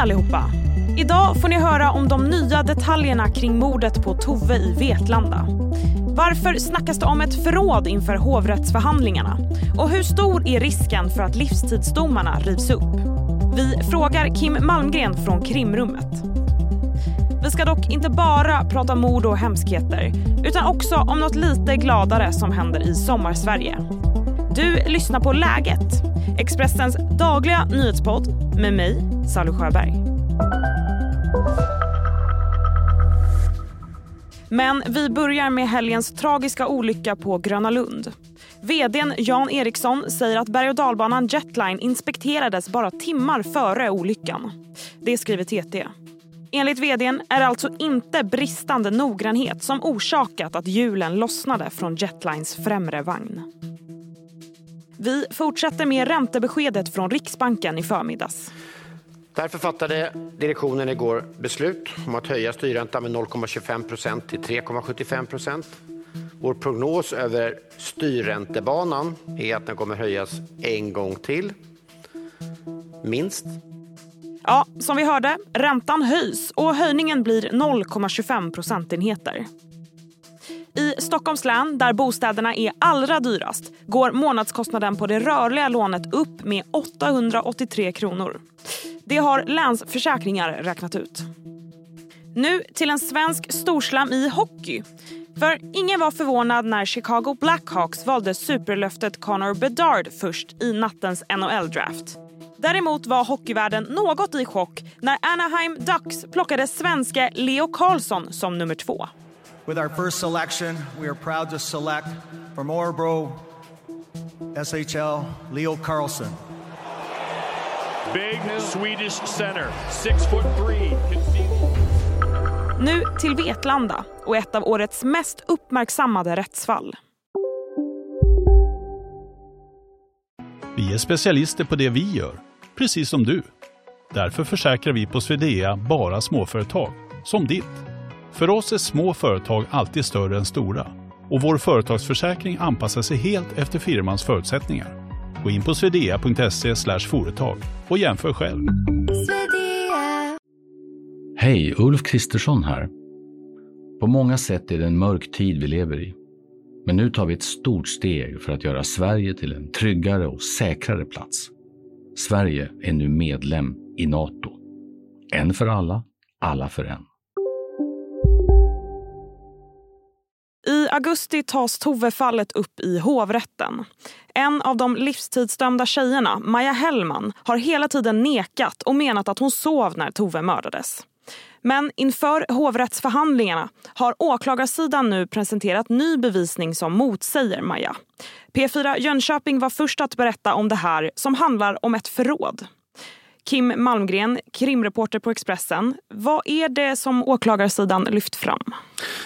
allihopa! Idag får ni höra om de nya detaljerna kring mordet på Tove i Vetlanda. Varför snackas det om ett förråd inför hovrättsförhandlingarna? Och hur stor är risken för att livstidsdomarna rivs upp? Vi frågar Kim Malmgren från krimrummet. Vi ska dock inte bara prata mord och hemskheter utan också om något lite gladare som händer i sommarsverige. Du lyssnar på Läget, Expressens dagliga nyhetspodd med mig, Sally Sjöberg. Men vi börjar med helgens tragiska olycka på Gröna Lund. Vdn Jan Eriksson säger att berg och dalbanan Jetline inspekterades bara timmar före olyckan. Det skriver TT. Enligt vdn är det alltså inte bristande noggrannhet som orsakat att hjulen lossnade från Jetlines främre vagn. Vi fortsätter med räntebeskedet från Riksbanken i förmiddags. Därför fattade direktionen igår beslut om att höja styrräntan med 0,25 procent till 3,75 procent. Vår prognos över styrräntebanan är att den kommer höjas en gång till, minst. Ja, som vi hörde, räntan höjs och höjningen blir 0,25 procentenheter. I Stockholms län, där bostäderna är allra dyrast går månadskostnaden på det rörliga lånet upp med 883 kronor. Det har Länsförsäkringar räknat ut. Nu till en svensk storslam i hockey. För ingen var förvånad när Chicago Blackhawks valde superlöftet Connor Bedard först i nattens NHL-draft. Däremot var hockeyvärlden något i chock när Anaheim Ducks plockade svenske Leo Carlsson som nummer två. With our first selection, we are proud to select from Orebro SHL Leo Carlson. Big Swedish center, six foot three. Nu till Vetlanda och ett av årets mest uppmärksammade rättsfall. Vi är specialister på det vi gör, precis som du. Därför försäkrar vi på Swedea bara småföretag, som ditt. För oss är små företag alltid större än stora och vår företagsförsäkring anpassar sig helt efter firmans förutsättningar. Gå in på swedea.se företag och jämför själv. Hej, Ulf Kristersson här. På många sätt är det en mörk tid vi lever i. Men nu tar vi ett stort steg för att göra Sverige till en tryggare och säkrare plats. Sverige är nu medlem i Nato. En för alla, alla för en. Augusti tas Tove-fallet upp i hovrätten. En av de livstidsdömda tjejerna, Maja Hellman, har hela tiden nekat och menat att hon sov när Tove mördades. Men inför hovrättsförhandlingarna har åklagarsidan nu presenterat ny bevisning som motsäger Maja. P4 Jönköping var först att berätta om det här som handlar om ett förråd. Kim Malmgren, krimreporter på Expressen. Vad är det som åklagarsidan lyft fram?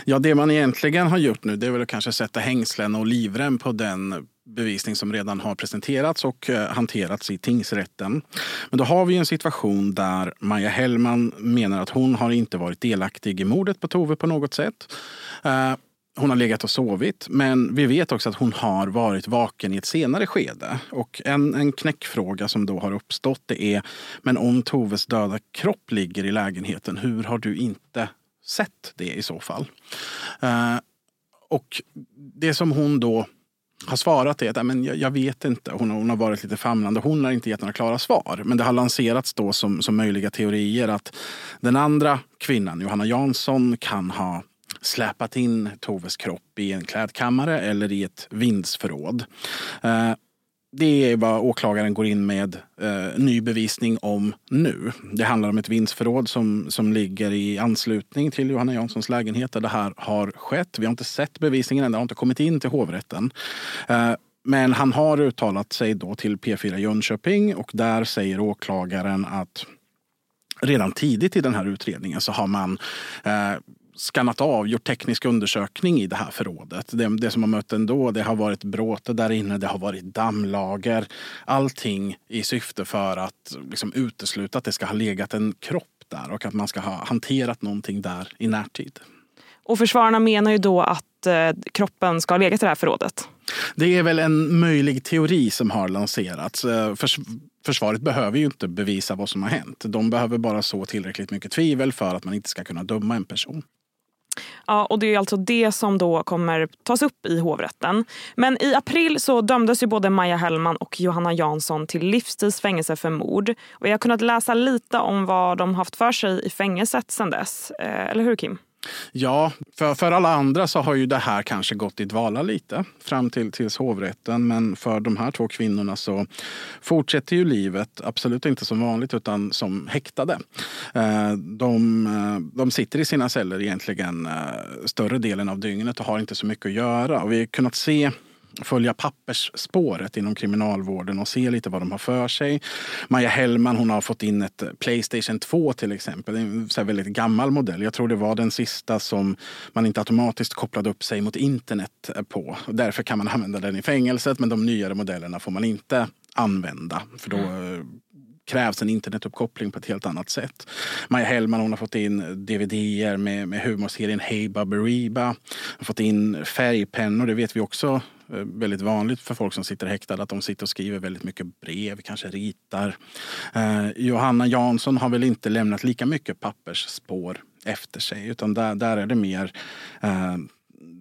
Ja, det man egentligen har gjort nu det är väl att kanske sätta hängslen och livrem på den bevisning som redan har presenterats och eh, hanterats i tingsrätten. Men då har vi en situation där Maja Hellman menar att hon har inte varit delaktig i mordet på Tove på något sätt. Eh, hon har legat och sovit, men vi vet också att hon har varit vaken i ett senare skede. Och en, en knäckfråga som då har uppstått det är, men om Toves döda kropp ligger i lägenheten, hur har du inte sett det i så fall? Uh, och det som hon då har svarat är att men jag, jag vet inte. Hon, hon, har varit lite famlande. Hon har inte gett några klara svar. Men det har lanserats då som, som möjliga teorier att den andra kvinnan, Johanna Jansson, kan ha släpat in Toves kropp i en klädkammare eller i ett vindsförråd. Eh, det är vad åklagaren går in med eh, ny bevisning om nu. Det handlar om ett vindsförråd som, som ligger i anslutning till Johanna Janssons lägenhet där det här har skett. Vi har inte sett bevisningen än, det har inte kommit in till hovrätten. Eh, men han har uttalat sig då till P4 Jönköping och där säger åklagaren att redan tidigt i den här utredningen så har man eh, skannat av, gjort teknisk undersökning i det här förrådet. Det, det som har mött ändå, det har varit bråte där inne, det har varit dammlager. Allting i syfte för att liksom utesluta att det ska ha legat en kropp där och att man ska ha hanterat någonting där i närtid. Och försvararna menar ju då att eh, kroppen ska ha legat i det här förrådet. Det är väl en möjlig teori som har lanserats. Eh, förs försvaret behöver ju inte bevisa vad som har hänt. De behöver bara så tillräckligt mycket tvivel för att man inte ska kunna döma en person. Ja, och det är alltså det som då kommer tas upp i hovrätten. Men i april så dömdes ju både Maja Hellman och Johanna Jansson till livstids fängelse för mord. Och jag har kunnat läsa lite om vad de haft för sig i fängelset sen dess. Eh, eller hur Kim? Ja, för, för alla andra så har ju det här kanske gått i dvala lite fram till tills hovrätten. Men för de här två kvinnorna så fortsätter ju livet absolut inte som vanligt utan som häktade. Eh, de, eh, de sitter i sina celler egentligen eh, större delen av dygnet och har inte så mycket att göra. Och vi har kunnat se följa pappersspåret inom kriminalvården och se lite vad de har för sig. Maja Hellman hon har fått in ett Playstation 2 till exempel. En så väldigt gammal modell. Jag tror det var den sista som man inte automatiskt kopplade upp sig mot internet på. Därför kan man använda den i fängelset men de nyare modellerna får man inte använda. För då mm krävs en internetuppkoppling på ett helt annat sätt. Maja Hellman hon har fått in dvd med, med humorserien Hey Baberiba. Hon har fått in färgpennor, det vet vi också eh, väldigt vanligt för folk som sitter häktade att de sitter och skriver väldigt mycket brev, kanske ritar. Eh, Johanna Jansson har väl inte lämnat lika mycket pappersspår efter sig utan där, där är det mer eh,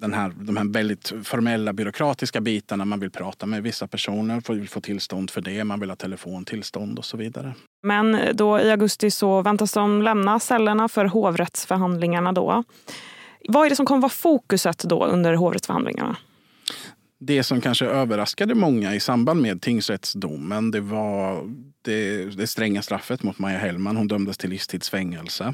den här, de här väldigt formella byråkratiska bitarna. Man vill prata med vissa personer, vill få tillstånd för det, man vill ha telefontillstånd och så vidare. Men då i augusti så väntas de lämna cellerna för hovrättsförhandlingarna då. Vad är det som kommer vara fokuset då under hovrättsförhandlingarna? Det som kanske överraskade många i samband med tingsrättsdomen det var det, det stränga straffet mot Maja Hellman. Hon dömdes till livstidsfängelse.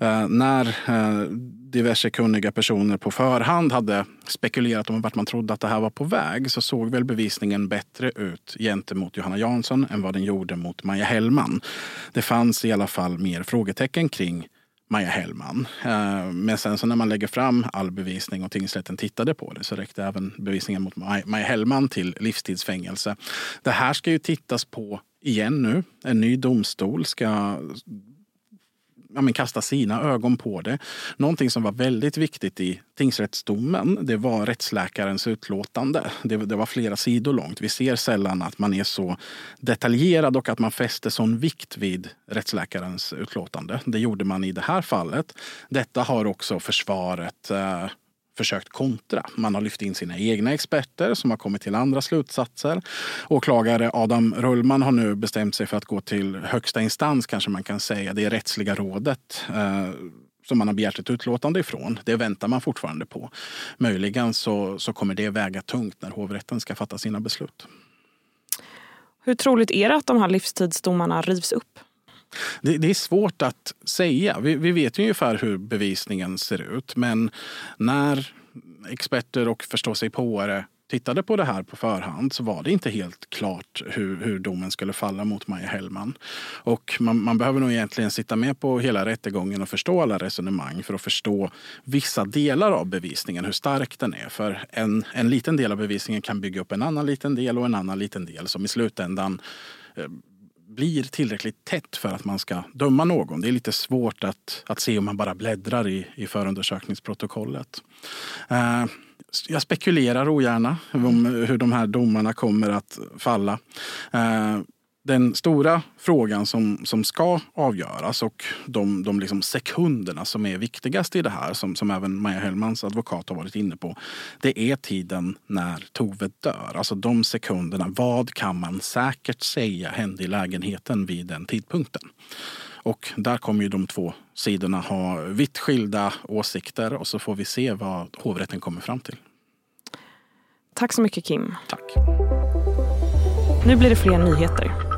Eh, när eh, diverse kunniga personer på förhand hade spekulerat om vart man trodde att det här var på väg så såg väl bevisningen bättre ut gentemot Johanna Jansson än vad den gjorde mot Maja Hellman. Det fanns i alla fall mer frågetecken kring Maja Hellman. Eh, men sen så när man lägger fram all bevisning och tingsrätten tittade på det så räckte även bevisningen mot Maja Hellman till livstidsfängelse. Det här ska ju tittas på igen nu. En ny domstol ska ja, men kasta sina ögon på det. Någonting som var väldigt viktigt i tingsrättsdomen det var rättsläkarens utlåtande. Det, det, var flera sidor långt. Vi ser sällan att man är så detaljerad och att man fäster sån vikt vid rättsläkarens utlåtande. Det gjorde man i det här fallet. Detta har också försvaret eh, försökt kontra. Man har lyft in sina egna experter som har kommit till andra slutsatser. Åklagare Adam Rullman har nu bestämt sig för att gå till högsta instans kanske man kan säga. Det är Rättsliga rådet eh, som man har begärt ett utlåtande ifrån. Det väntar man fortfarande på. Möjligen så, så kommer det väga tungt när hovrätten ska fatta sina beslut. Hur troligt är det att de här livstidsdomarna rivs upp? Det, det, är svårt att säga. Vi, vi vet ju ungefär hur bevisningen ser ut. Men när experter och förståsigpåare tittade på det här på förhand så var det inte helt klart hur, hur domen skulle falla mot Maja Hellman. Och man, man, behöver nog egentligen sitta med på hela rättegången och förstå alla resonemang för att förstå vissa delar av bevisningen, hur stark den är. För en, en liten del av bevisningen kan bygga upp en annan liten del och en annan liten del som i slutändan eh, blir tillräckligt tätt för att man ska döma någon. Det är lite svårt att, att se om man bara bläddrar i, i förundersökningsprotokollet. Eh, jag spekulerar ogärna om hur de här domarna kommer att falla. Eh, den stora frågan som, som ska avgöras och de, de liksom sekunderna som är viktigast i det här, som, som även Maja Hellmans advokat har varit inne på, det är tiden när Tove dör. Alltså de sekunderna, vad kan man säkert säga hände i lägenheten vid den tidpunkten? Och där kommer ju de två sidorna ha vitt skilda åsikter och så får vi se vad hovrätten kommer fram till. Tack så mycket Kim. Tack. Nu blir det fler nyheter.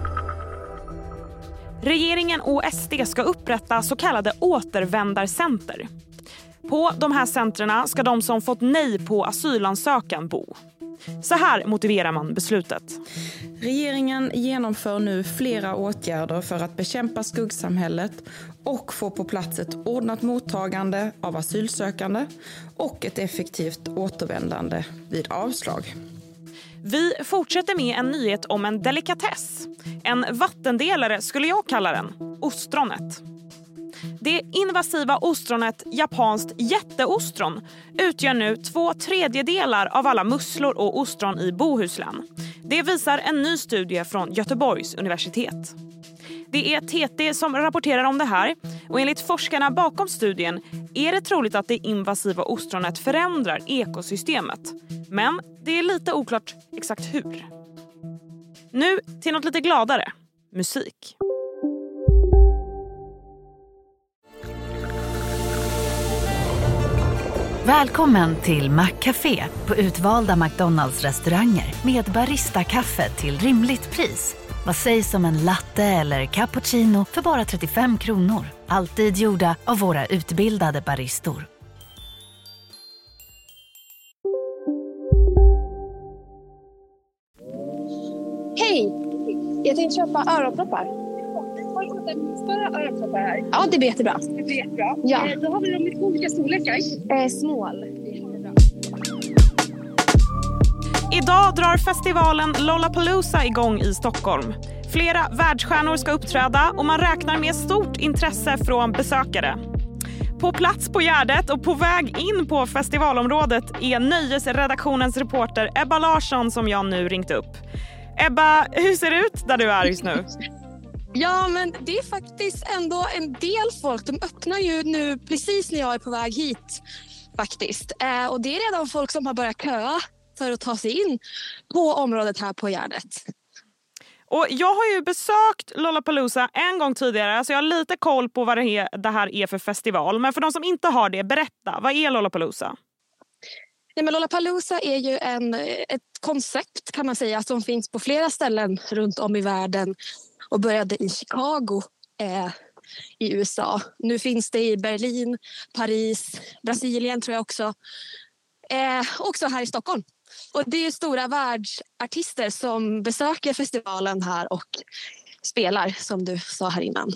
Regeringen och SD ska upprätta så kallade återvändarcenter. På de här centren ska de som fått nej på asylansökan bo. Så här motiverar man beslutet. Regeringen genomför nu flera åtgärder för att bekämpa skuggsamhället och få på plats ett ordnat mottagande av asylsökande och ett effektivt återvändande vid avslag. Vi fortsätter med en nyhet om en delikatess. En vattendelare skulle jag kalla den. Ostronet. Det invasiva ostronet japanskt jätteostron utgör nu två tredjedelar av alla musslor och ostron i Bohuslän. Det visar en ny studie från Göteborgs universitet. Det är TT som rapporterar om det här och enligt forskarna bakom studien är det troligt att det invasiva ostronet förändrar ekosystemet. Men det är lite oklart exakt hur. Nu till något lite gladare. Musik. Välkommen till Maccafé på utvalda McDonalds restauranger med Baristakaffe till rimligt pris. Vad sägs om en latte eller cappuccino för bara 35 kronor? Alltid gjorda av våra utbildade baristor. Hej! Jag tänkte köpa öronproppar. Bara öronproppar här. Ja, det blir jättebra. Det blir jättebra. Ja. Eh, Då har vi dem i olika storlekar. Eh, small. Idag drar festivalen Lollapalooza igång i Stockholm. Flera världsstjärnor ska uppträda och man räknar med stort intresse från besökare. På plats på Gärdet och på väg in på festivalområdet är nöjesredaktionens reporter Ebba Larsson som jag nu ringt upp. Ebba, hur ser det ut där du är just nu? Ja, men det är faktiskt ändå en del folk. De öppnar ju nu precis när jag är på väg hit faktiskt. Eh, och det är redan folk som har börjat köa för att ta sig in på området här på Gärdet. Och jag har ju besökt Lollapalooza en gång tidigare så jag har lite koll på vad det, är, det här är för festival. Men för de som inte har det, berätta. Vad är Lollapalooza? Nej, men Lollapalooza är ju en, ett koncept kan man säga som finns på flera ställen runt om i världen och började i Chicago eh, i USA. Nu finns det i Berlin, Paris, Brasilien tror jag också. Eh, också här i Stockholm. Och det är stora världsartister som besöker festivalen här och spelar som du sa här innan.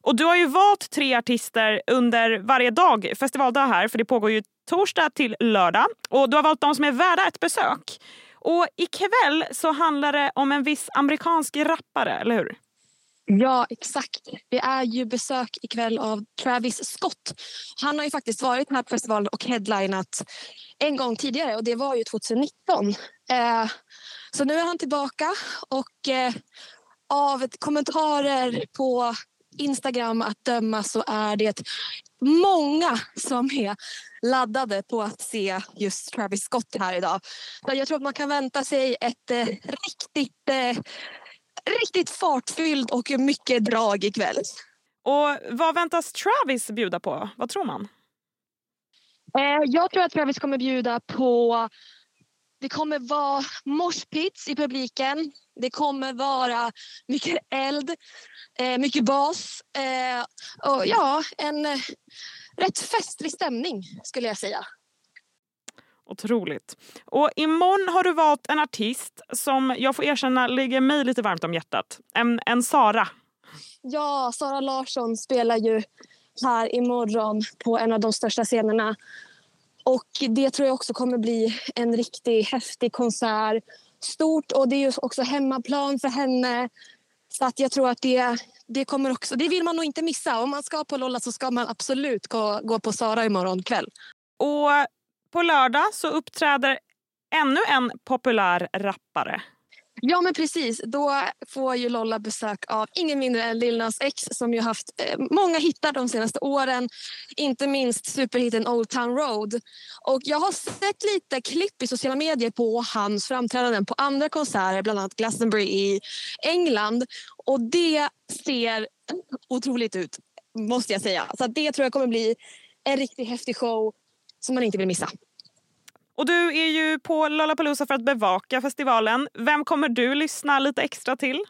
Och du har ju valt tre artister under varje dag, festivaldag här, för det pågår ju torsdag till lördag. Och du har valt de som är värda ett besök. Och ikväll så handlar det om en viss amerikansk rappare, eller hur? Ja, exakt. Det är ju besök ikväll av Travis Scott. Han har ju faktiskt varit här på festivalen och headlinat en gång tidigare och det var ju 2019. Eh, så nu är han tillbaka och eh, av kommentarer på Instagram att döma så är det många som är laddade på att se just Travis Scott här idag. Så jag tror att man kan vänta sig ett eh, riktigt eh, riktigt fartfylld och mycket drag ikväll. Och vad väntas Travis bjuda på? Vad tror man? Eh, jag tror att Travis kommer bjuda på... Det kommer vara moshpits i publiken. Det kommer vara mycket eld, eh, mycket bas eh, och ja, en eh, rätt festlig stämning skulle jag säga. Otroligt. Och imorgon har du valt en artist som jag får erkänna ligger mig lite varmt om hjärtat. En, en Sara. Ja, Sara Larsson spelar ju här imorgon på en av de största scenerna. Och det tror jag också kommer bli en riktigt häftig konsert. Stort och det är ju också hemmaplan för henne. Så att jag tror att det, det kommer också, det vill man nog inte missa. Om man ska på Lolla så ska man absolut gå, gå på Sara imorgon kväll. Och på lördag så uppträder ännu en populär rappare. Ja, men precis. Då får ju Lolla besök av ingen mindre än Lil Nas X som ju haft eh, många hittar de senaste åren. Inte minst superhiten Old Town Road. Och jag har sett lite klipp i sociala medier på hans framträdanden på andra konserter, bland annat Glastonbury i England. Och det ser otroligt ut, måste jag säga. Så det tror jag kommer bli en riktigt häftig show som man inte vill missa. Och du är ju på Lollapalooza för att bevaka festivalen. Vem kommer du lyssna lite extra till?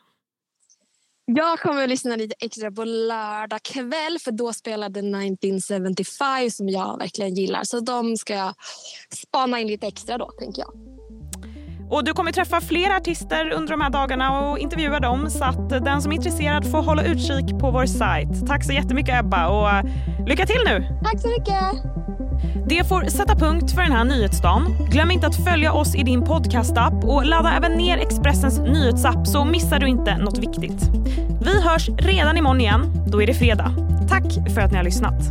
Jag kommer att lyssna lite extra på lördag kväll för då spelade 1975 som jag verkligen gillar. Så de ska jag spana in lite extra då, tänker jag. Och Du kommer träffa fler artister under de här dagarna och intervjua dem så att den som är intresserad får hålla utkik på vår sajt. Tack så jättemycket Ebba och lycka till nu! Tack så mycket! Det får sätta punkt för den här nyhetsdagen. Glöm inte att följa oss i din podcastapp och ladda även ner Expressens nyhetsapp så missar du inte något viktigt. Vi hörs redan imorgon igen. Då är det fredag. Tack för att ni har lyssnat.